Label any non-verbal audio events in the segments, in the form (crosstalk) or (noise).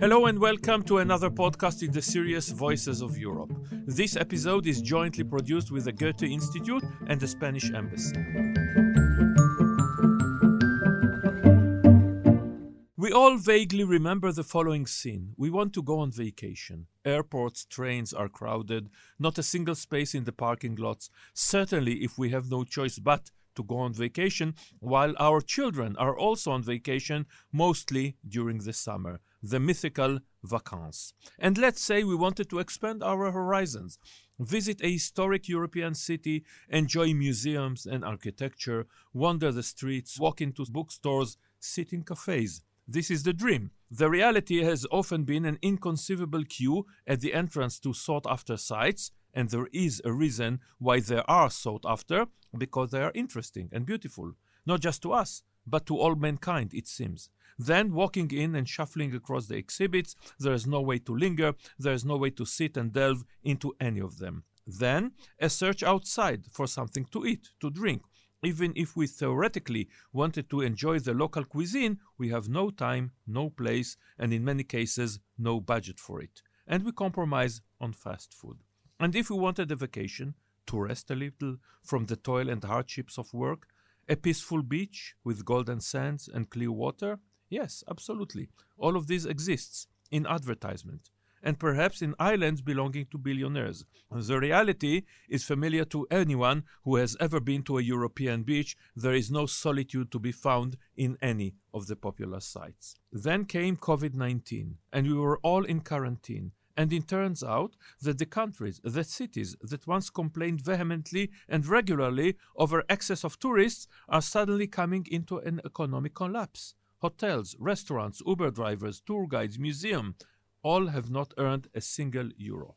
Hello and welcome to another podcast in the series Voices of Europe. This episode is jointly produced with the Goethe Institute and the Spanish Embassy. We all vaguely remember the following scene. We want to go on vacation. Airports, trains are crowded, not a single space in the parking lots. Certainly, if we have no choice but to go on vacation, while our children are also on vacation, mostly during the summer, the mythical vacances. And let's say we wanted to expand our horizons, visit a historic European city, enjoy museums and architecture, wander the streets, walk into bookstores, sit in cafes. This is the dream. The reality has often been an inconceivable queue at the entrance to sought after sites, and there is a reason why they are sought after because they are interesting and beautiful, not just to us, but to all mankind, it seems. Then, walking in and shuffling across the exhibits, there is no way to linger, there is no way to sit and delve into any of them. Then, a search outside for something to eat, to drink, even if we theoretically wanted to enjoy the local cuisine, we have no time, no place, and in many cases, no budget for it. And we compromise on fast food. And if we wanted a vacation, to rest a little from the toil and hardships of work, a peaceful beach with golden sands and clear water, yes, absolutely. All of this exists in advertisement and perhaps in islands belonging to billionaires. The reality is familiar to anyone who has ever been to a European beach. There is no solitude to be found in any of the popular sites. Then came COVID 19, and we were all in quarantine. And it turns out that the countries, the cities that once complained vehemently and regularly over excess of tourists are suddenly coming into an economic collapse. Hotels, restaurants, Uber drivers, tour guides, museums, all have not earned a single euro.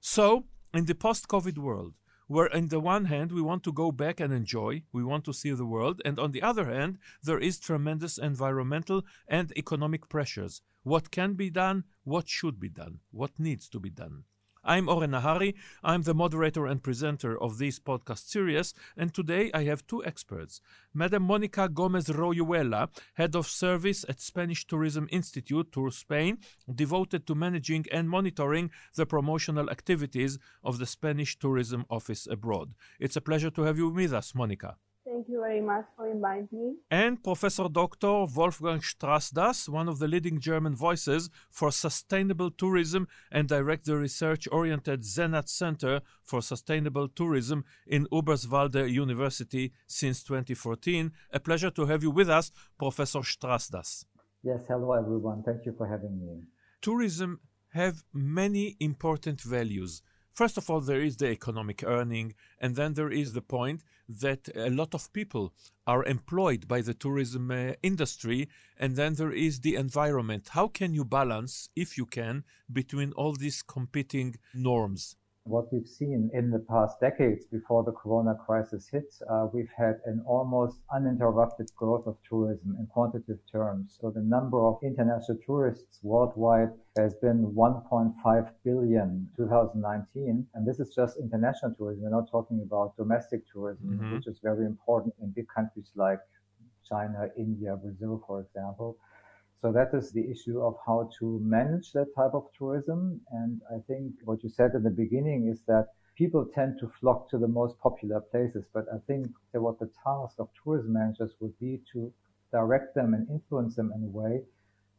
So, in the post COVID world, where on the one hand we want to go back and enjoy, we want to see the world, and on the other hand, there is tremendous environmental and economic pressures. What can be done, what should be done, what needs to be done. I'm Oren Nahari. I'm the moderator and presenter of this podcast series, and today I have two experts. Madam Monica Gomez Royuela, Head of Service at Spanish Tourism Institute, Tour Spain, devoted to managing and monitoring the promotional activities of the Spanish Tourism Office abroad. It's a pleasure to have you with us, Monica. Thank you very much for inviting me. And Professor Dr. Wolfgang Strasdas, one of the leading German voices for sustainable tourism and direct the research oriented Zenat Center for Sustainable Tourism in Eberswalde University since 2014. A pleasure to have you with us, Professor Strasdas. Yes, hello everyone. Thank you for having me. Tourism have many important values First of all, there is the economic earning, and then there is the point that a lot of people are employed by the tourism uh, industry, and then there is the environment. How can you balance, if you can, between all these competing norms? What we've seen in the past decades before the corona crisis hit, uh, we've had an almost uninterrupted growth of tourism in quantitative terms. So the number of international tourists worldwide has been 1.5 billion 2019. And this is just international tourism. We're not talking about domestic tourism, mm-hmm. which is very important in big countries like China, India, Brazil, for example. So that is the issue of how to manage that type of tourism. And I think what you said in the beginning is that people tend to flock to the most popular places. But I think that what the task of tourism managers would be to direct them and influence them in a way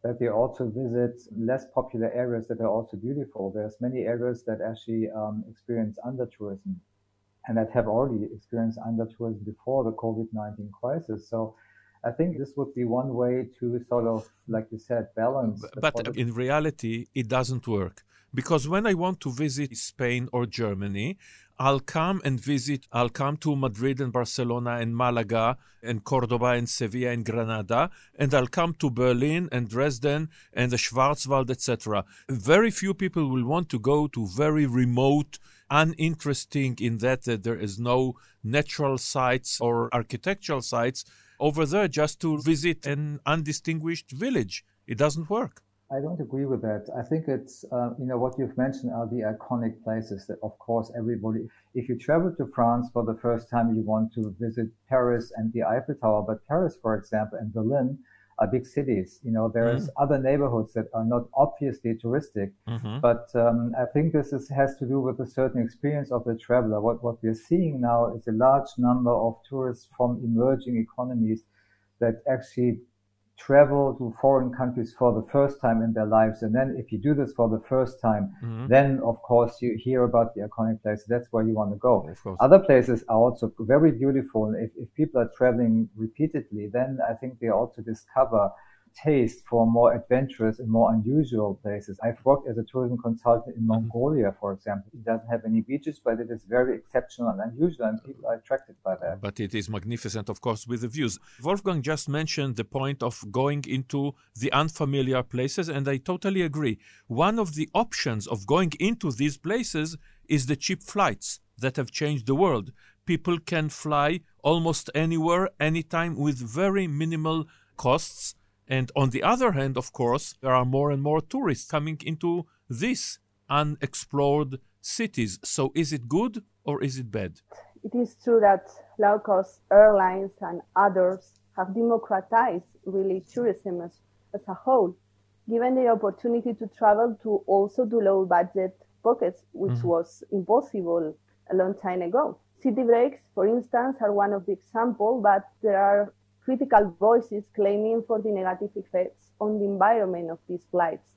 that they also visit less popular areas that are also beautiful. There's many areas that actually um, experience under tourism and that have already experienced under tourism before the COVID-19 crisis. So I think this would be one way to sort of, like you said, balance. But in reality, it doesn't work. Because when I want to visit Spain or Germany, I'll come and visit, I'll come to Madrid and Barcelona and Malaga and Cordoba and Sevilla and Granada, and I'll come to Berlin and Dresden and the Schwarzwald, etc. Very few people will want to go to very remote, uninteresting in that, that there is no natural sites or architectural sites over there just to visit an undistinguished village. It doesn't work. I don't agree with that. I think it's, uh, you know, what you've mentioned are the iconic places that, of course, everybody, if you travel to France for the first time, you want to visit Paris and the Eiffel Tower. But Paris, for example, and Berlin big cities. You know, there's mm-hmm. other neighborhoods that are not obviously touristic, mm-hmm. but um, I think this is, has to do with a certain experience of the traveler. What, what we're seeing now is a large number of tourists from emerging economies that actually travel to foreign countries for the first time in their lives. And then if you do this for the first time, mm-hmm. then of course you hear about the iconic places. That's where you want to go. Other places are also very beautiful. If, if people are traveling repeatedly, then I think they also discover taste for more adventurous and more unusual places. I've worked as a tourism consultant in mm-hmm. Mongolia, for example. It doesn't have any beaches, but it is very exceptional and unusual, and people are attracted by that. But it is magnificent, of course, with the views. Wolfgang just mentioned the point of going into the unfamiliar places, and I totally agree. One of the options of going into these places is the cheap flights that have changed the world. People can fly almost anywhere, anytime, with very minimal costs and on the other hand, of course, there are more and more tourists coming into these unexplored cities. So is it good or is it bad? It is true that low cost airlines and others have democratized really tourism as, as a whole, given the opportunity to travel to also to low budget pockets, which mm-hmm. was impossible a long time ago. City breaks, for instance, are one of the examples, but there are critical voices claiming for the negative effects on the environment of these flights,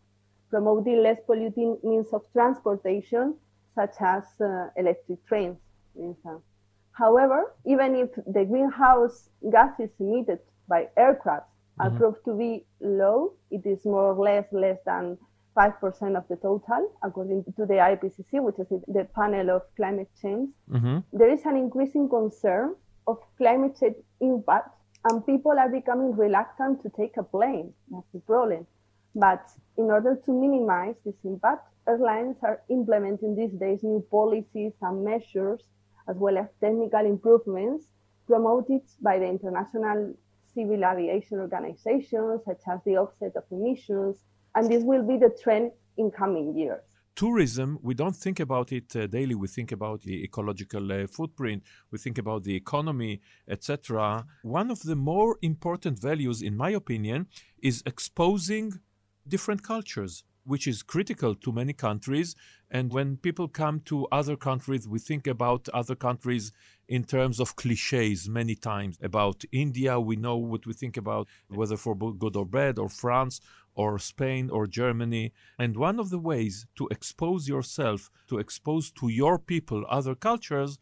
promoting less polluting means of transportation, such as uh, electric trains, for instance. However, even if the greenhouse gases emitted by aircraft are mm-hmm. proved to be low, it is more or less less than 5% of the total, according to the IPCC, which is the panel of climate change. Mm-hmm. There is an increasing concern of climate change impact and people are becoming reluctant to take a plane. That's the problem. But in order to minimize this impact, airlines are implementing these days new policies and measures, as well as technical improvements promoted by the International Civil Aviation Organization, such as the offset of emissions. And this will be the trend in coming years tourism, we don't think about it uh, daily. We think about the ecological uh, footprint, we think about the economy, etc. One of the more important values, in my opinion, is exposing different cultures which is critical to many countries. And when people come to other countries, we think about other countries in terms of cliches many times. About India, we know what we think about, whether for good or bad, or France, or Spain, or Germany. And one of the ways to expose yourself, to expose to your people other cultures,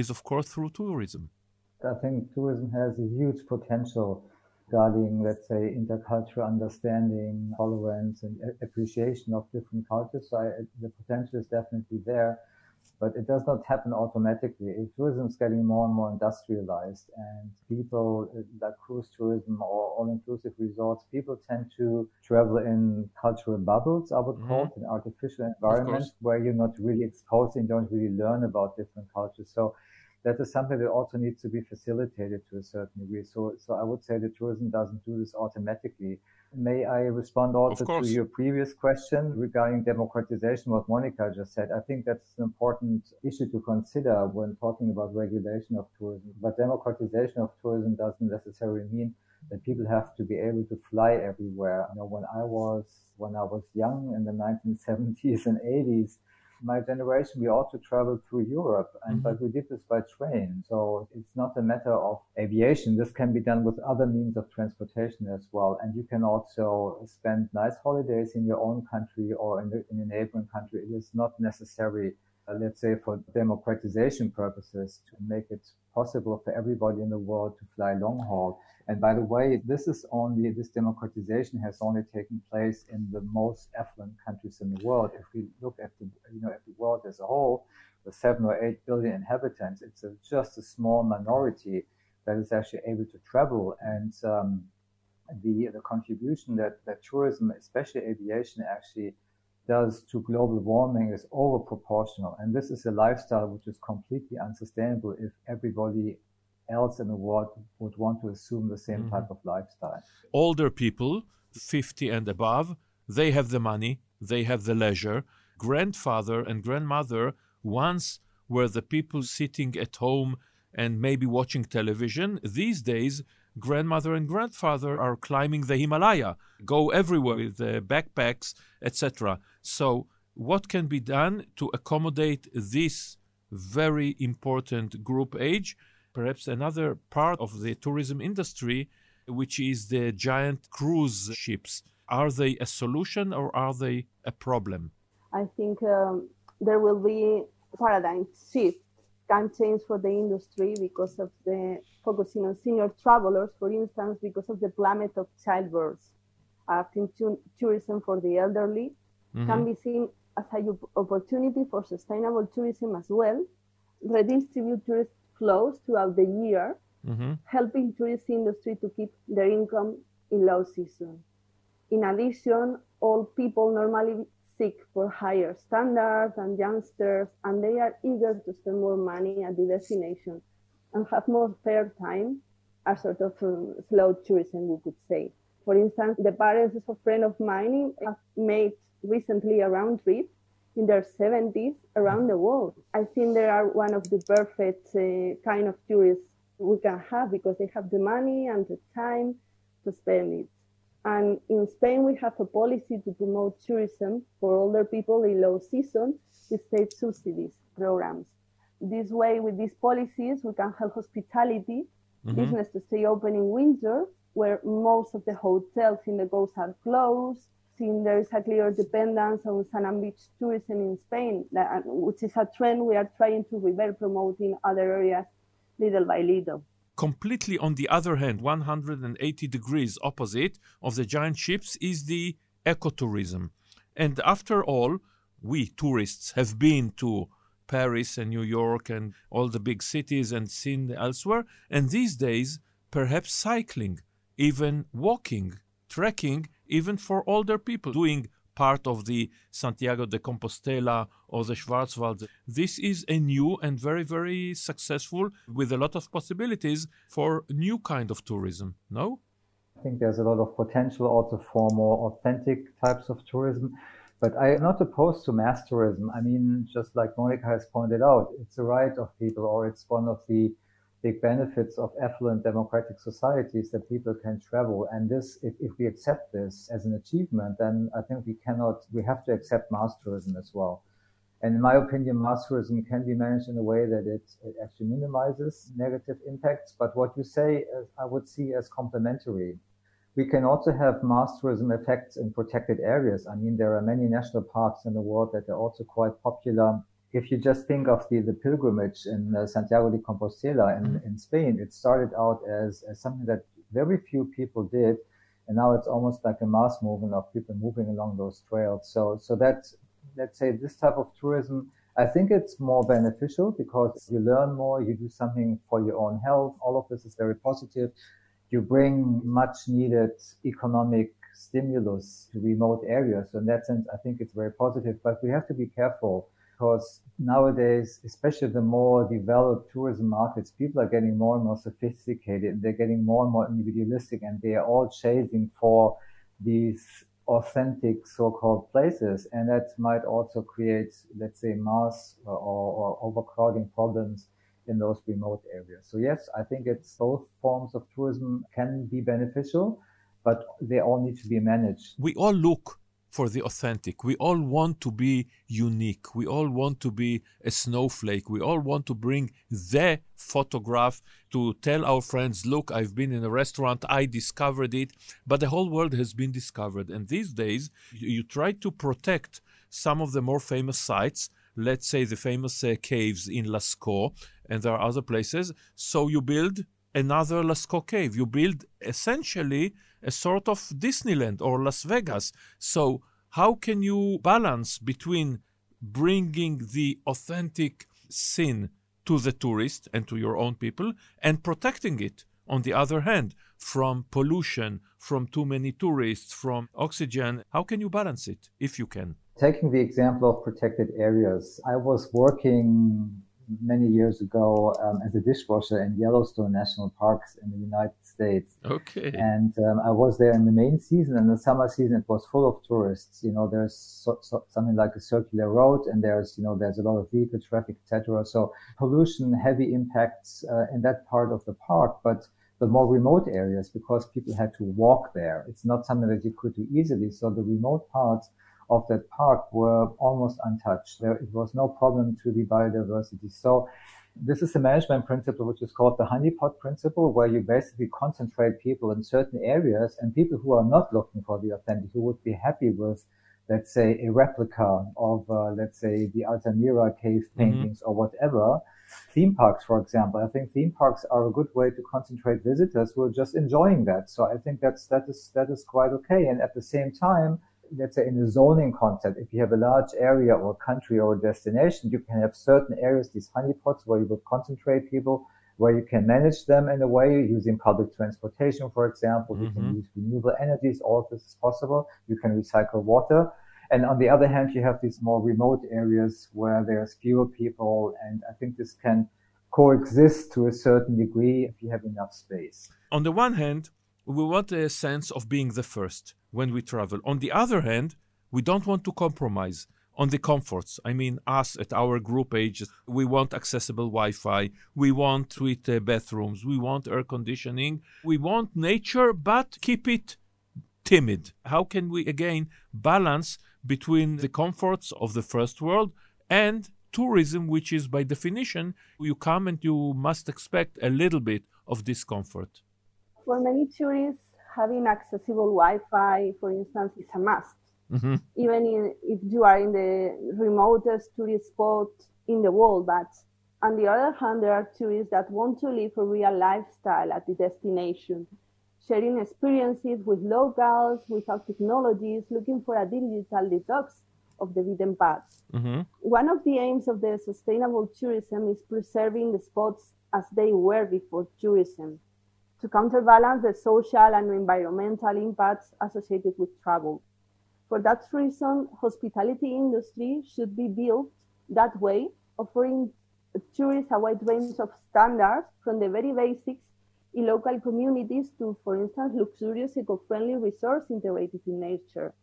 is of course through tourism. I think tourism has a huge potential regarding, let's say, intercultural understanding, tolerance, and appreciation of different cultures. So I, the potential is definitely there, but it does not happen automatically. Tourism is getting more and more industrialized, and people like cruise tourism or all-inclusive resorts, people tend to travel in cultural bubbles. I would mm-hmm. call it an artificial environment where you're not really exposed and don't really learn about different cultures. So that is something that also needs to be facilitated to a certain degree. So, so I would say that tourism doesn't do this automatically. May I respond also to your previous question regarding democratization, what Monica just said? I think that's an important issue to consider when talking about regulation of tourism. But democratization of tourism doesn't necessarily mean that people have to be able to fly everywhere. You know, when I was, when I was young in the 1970s and 80s, my generation, we also traveled through Europe, and mm-hmm. but we did this by train. So it's not a matter of aviation. This can be done with other means of transportation as well. And you can also spend nice holidays in your own country or in, the, in a neighboring country. It is not necessary, uh, let's say, for democratization purposes to make it possible for everybody in the world to fly long haul. And by the way, this is only, this democratization has only taken place in the most affluent countries in the world. If we look at the, you know, at the world as a whole, with seven or eight billion inhabitants, it's a, just a small minority that is actually able to travel. And um, the, the contribution that, that tourism, especially aviation, actually does to global warming is over proportional. And this is a lifestyle which is completely unsustainable if everybody else in the world would want to assume the same mm-hmm. type of lifestyle. Older people, 50 and above, They have the money, they have the leisure. Grandfather and grandmother once were the people sitting at home and maybe watching television. These days, grandmother and grandfather are climbing the Himalaya, go everywhere with their backpacks, etc. So, what can be done to accommodate this very important group age? Perhaps another part of the tourism industry, which is the giant cruise ships. Are they a solution or are they a problem? I think um, there will be paradigm shift can change for the industry because of the focusing on senior travelers, for instance, because of the plummet of childbirth. Acting tourism for the elderly mm-hmm. can be seen as an opportunity for sustainable tourism as well, redistribute tourist flows throughout the year, mm-hmm. helping tourist industry to keep their income in low season. In addition, all people normally seek for higher standards and youngsters, and they are eager to spend more money at the destination and have more spare time, a sort of um, slow tourism, we could say. For instance, the parents of a friend of mine have made recently a round trip in their 70s around the world. I think they are one of the perfect uh, kind of tourists we can have because they have the money and the time to spend it. And in Spain, we have a policy to promote tourism for older people in low season with state subsidies programs. This way, with these policies, we can help hospitality mm-hmm. business to stay open in winter, where most of the hotels in the coast are closed. Since there is a clear dependence on sand and beach tourism in Spain, that, which is a trend we are trying to revert promoting other areas little by little. Completely on the other hand 180 degrees opposite of the giant ships is the ecotourism. And after all we tourists have been to paris and new york and all the big cities and seen elsewhere. And these days perhaps cycling even walking trekking even for older people doing part of the Santiago de Compostela or the Schwarzwald. This is a new and very, very successful with a lot of possibilities for new kind of tourism. No? I think there's a lot of potential also for more authentic types of tourism. But I'm not opposed to mass tourism. I mean, just like Monica has pointed out, it's a right of people, or it's one of the big benefits of affluent democratic societies that people can travel. And this, if, if we accept this as an achievement, then I think we cannot, we have to accept mass tourism as well. And in my opinion, mass tourism can be managed in a way that it, it actually minimizes negative impacts. But what you say, uh, I would see as complementary. We can also have mass tourism effects in protected areas. I mean, there are many national parks in the world that are also quite popular if you just think of the, the pilgrimage in uh, Santiago de Compostela in, mm-hmm. in Spain, it started out as, as something that very few people did. And now it's almost like a mass movement of people moving along those trails. So, so that's, let's say this type of tourism, I think it's more beneficial because you learn more, you do something for your own health. All of this is very positive. You bring much needed economic stimulus to remote areas. So in that sense, I think it's very positive, but we have to be careful because nowadays, especially the more developed tourism markets, people are getting more and more sophisticated. They're getting more and more individualistic and they are all chasing for these authentic so-called places. And that might also create, let's say, mass or, or overcrowding problems in those remote areas. So yes, I think it's both forms of tourism can be beneficial, but they all need to be managed. We all look for the authentic. We all want to be unique. We all want to be a snowflake. We all want to bring the photograph to tell our friends, look, I've been in a restaurant, I discovered it, but the whole world has been discovered. And these days, you try to protect some of the more famous sites, let's say the famous uh, caves in Lascaux, and there are other places. So you build another Lascaux cave. You build essentially a sort of Disneyland or Las Vegas. So, how can you balance between bringing the authentic scene to the tourist and to your own people and protecting it, on the other hand, from pollution, from too many tourists, from oxygen? How can you balance it, if you can? Taking the example of protected areas, I was working many years ago um, as a dishwasher in Yellowstone National Parks in the United States. Okay. And um, I was there in the main season, and the summer season it was full of tourists. You know, there's so, so, something like a circular road, and there's you know there's a lot of vehicle traffic, etc. So pollution, heavy impacts uh, in that part of the park, but the more remote areas because people had to walk there. It's not something that you could do easily. So the remote parts of that park were almost untouched. There it was no problem to the biodiversity. So this is a management principle which is called the honeypot principle, where you basically concentrate people in certain areas and people who are not looking for the authentic, who would be happy with, let's say, a replica of, uh, let's say, the Altamira cave mm-hmm. paintings mm-hmm. or whatever. Theme parks, for example, I think theme parks are a good way to concentrate visitors who are just enjoying that. So I think that's, that is, that is quite okay. And at the same time, let's say in a zoning concept, if you have a large area or country or destination, you can have certain areas, these honeypots where you would concentrate people, where you can manage them in a way using public transportation, for example. Mm-hmm. You can mm-hmm. use renewable energies. All of this is possible. You can recycle water. And on the other hand, you have these more remote areas where there's fewer people. And I think this can coexist to a certain degree if you have enough space. On the one hand, we want a sense of being the first when we travel. On the other hand, we don't want to compromise on the comforts. I mean, us at our group age, we want accessible Wi Fi, we want suite uh, bathrooms, we want air conditioning, we want nature, but keep it timid. How can we again balance between the comforts of the first world and tourism, which is by definition, you come and you must expect a little bit of discomfort? For many tourists, having accessible Wi-Fi, for instance, is a must. Mm-hmm. Even in, if you are in the remotest tourist spot in the world. But on the other hand, there are tourists that want to live a real lifestyle at the destination, sharing experiences with locals without technologies, looking for a digital detox of the beaten paths. Mm-hmm. One of the aims of the sustainable tourism is preserving the spots as they were before tourism to counterbalance the social and environmental impacts associated with travel. For that reason, hospitality industry should be built that way, offering tourists a wide range of standards from the very basics in local communities to, for instance, luxurious eco-friendly resorts integrated in nature.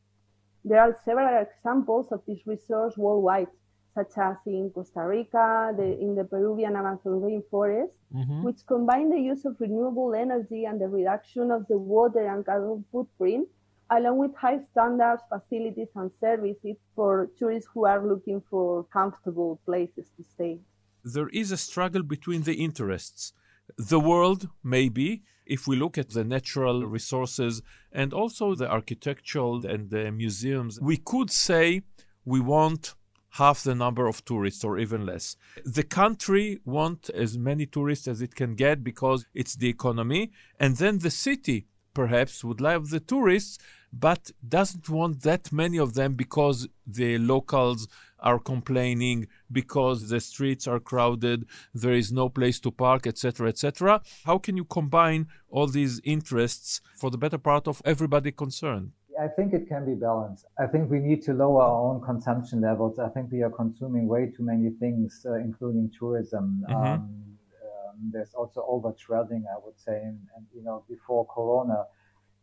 There are several examples of these resorts worldwide, such as in Costa Rica, the, in the Peruvian Amazon rainforest, mm-hmm. which combine the use of renewable energy and the reduction of the water and carbon footprint, along with high standards, facilities, and services for tourists who are looking for comfortable places to stay. There is a struggle between the interests. The world, maybe, if we look at the natural resources and also the architectural and the museums, we could say we want half the number of tourists or even less. The country want as many tourists as it can get because it's the economy and then the city perhaps would love the tourists but doesn't want that many of them because the locals are complaining because the streets are crowded there is no place to park etc etc how can you combine all these interests for the better part of everybody concerned I think it can be balanced. I think we need to lower our own consumption levels. I think we are consuming way too many things, uh, including tourism. Mm-hmm. Um, um, there's also over traveling, I would say. And, and, you know, before Corona,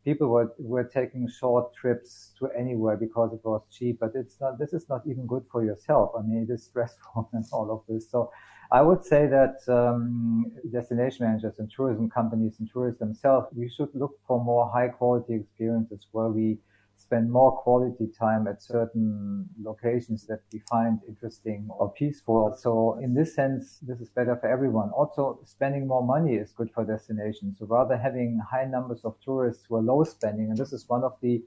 people were, were taking short trips to anywhere because it was cheap, but it's not, this is not even good for yourself. I mean, it is (laughs) stressful and all of this. So I would say that um, destination managers and tourism companies and tourists themselves, we should look for more high quality experiences where we spend more quality time at certain locations that we find interesting or peaceful. So in this sense, this is better for everyone. Also, spending more money is good for destinations. So rather having high numbers of tourists who are low spending, and this is one of the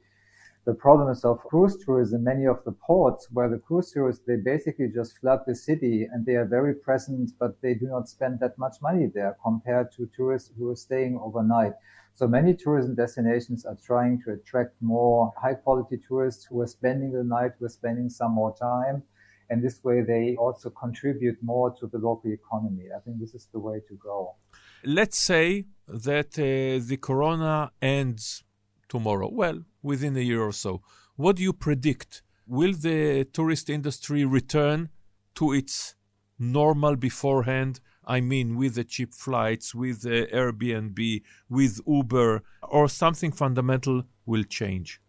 the problems of cruise tourism, many of the ports where the cruise tourists, they basically just flood the city and they are very present, but they do not spend that much money there compared to tourists who are staying overnight. So many tourism destinations are trying to attract more high quality tourists who are spending the night, who are spending some more time. And this way they also contribute more to the local economy. I think this is the way to go. Let's say that uh, the corona ends tomorrow. Well, within a year or so. What do you predict? Will the tourist industry return to its normal beforehand? I mean, with the cheap flights, with the Airbnb, with Uber, or something fundamental will change?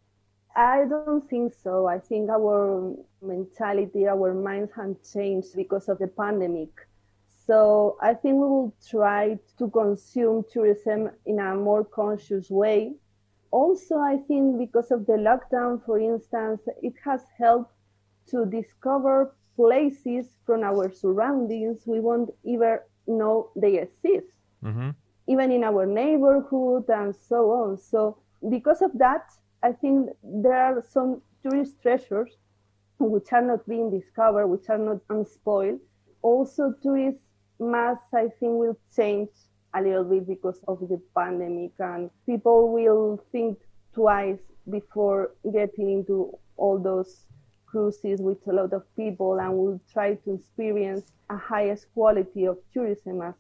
I don't think so. I think our mentality, our minds have changed because of the pandemic. So I think we will try to consume tourism in a more conscious way. Also, I think because of the lockdown, for instance, it has helped to discover places from our surroundings we won't even know they exist, mm-hmm. even in our neighborhood and so on. So, because of that, I think there are some tourist treasures which are not being discovered, which are not unspoiled. Also, tourist mass, I think, will change a little bit because of the pandemic, and people will think twice before getting into all those cruises with a lot of people and will try to experience a highest quality of tourism as,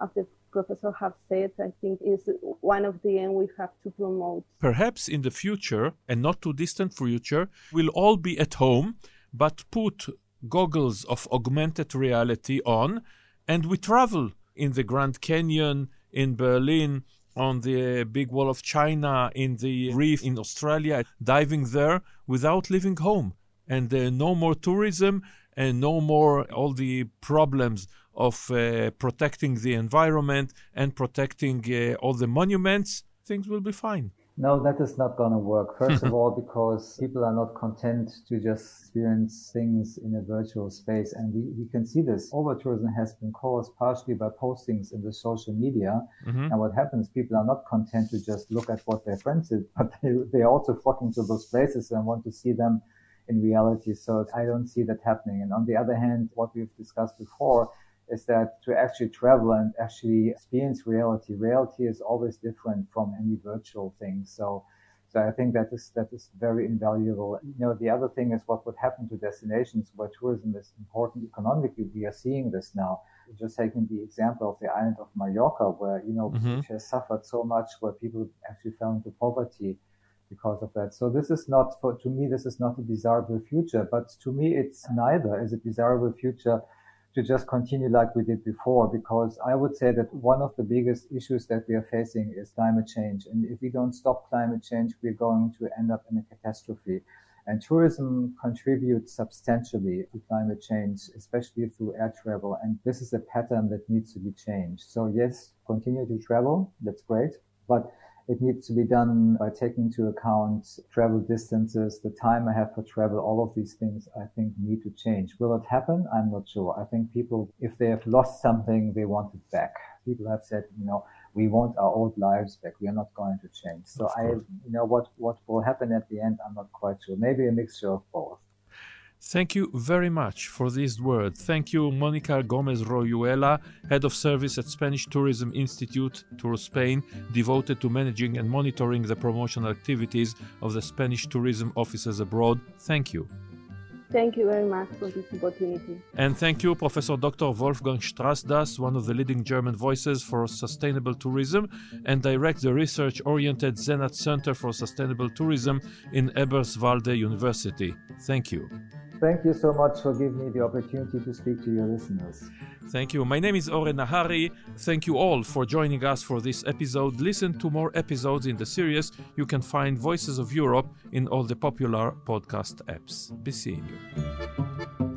as the professor have said. I think is one of the end we have to promote. Perhaps in the future and not too distant future we'll all be at home but put goggles of augmented reality on and we travel in the grand canyon in berlin on the big wall of china in the reef in australia diving there without leaving home and uh, no more tourism and no more all the problems of uh, protecting the environment and protecting uh, all the monuments, things will be fine. No, that is not going to work. (laughs) First of all, because people are not content to just experience things in a virtual space. And we, we can see this. Over tourism has been caused partially by postings in the social media. Mm-hmm. And what happens, people are not content to just look at what their friends did, (laughs) but they, they're also flocking to those places and want to see them in reality. So I don't see that happening. And on the other hand, what we've discussed before is that to actually travel and actually experience reality, reality is always different from any virtual thing. So, so I think that is, that is very invaluable. You know, the other thing is what would happen to destinations where tourism is important economically. We are seeing this now. Just taking the example of the island of Mallorca, where, you know, mm-hmm. which has suffered so much, where people actually fell into poverty because of that. So this is not for, to me, this is not a desirable future, but to me, it's neither is a desirable future to just continue like we did before, because I would say that one of the biggest issues that we are facing is climate change. And if we don't stop climate change, we're going to end up in a catastrophe. And tourism contributes substantially to climate change, especially through air travel. And this is a pattern that needs to be changed. So yes, continue to travel. That's great. But it needs to be done by taking into account travel distances, the time I have for travel, all of these things I think need to change. Will it happen? I'm not sure. I think people, if they have lost something, they want it back. People have said, you know, we want our old lives back. We are not going to change. So I, you know, what, what will happen at the end, I'm not quite sure. Maybe a mixture of both. Thank you very much for this word. Thank you, Monica Gomez Royuela, Head of Service at Spanish Tourism Institute, Tour Spain, devoted to managing and monitoring the promotional activities of the Spanish tourism offices abroad. Thank you. Thank you very much for this opportunity. And thank you, Professor Dr. Wolfgang Strasdas, one of the leading German voices for sustainable tourism and direct the research oriented Zenat Center for Sustainable Tourism in Eberswalde University. Thank you. Thank you so much for giving me the opportunity to speak to your listeners. Thank you. My name is Oren Nahari. Thank you all for joining us for this episode. Listen to more episodes in the series. You can find Voices of Europe in all the popular podcast apps. Be seeing you.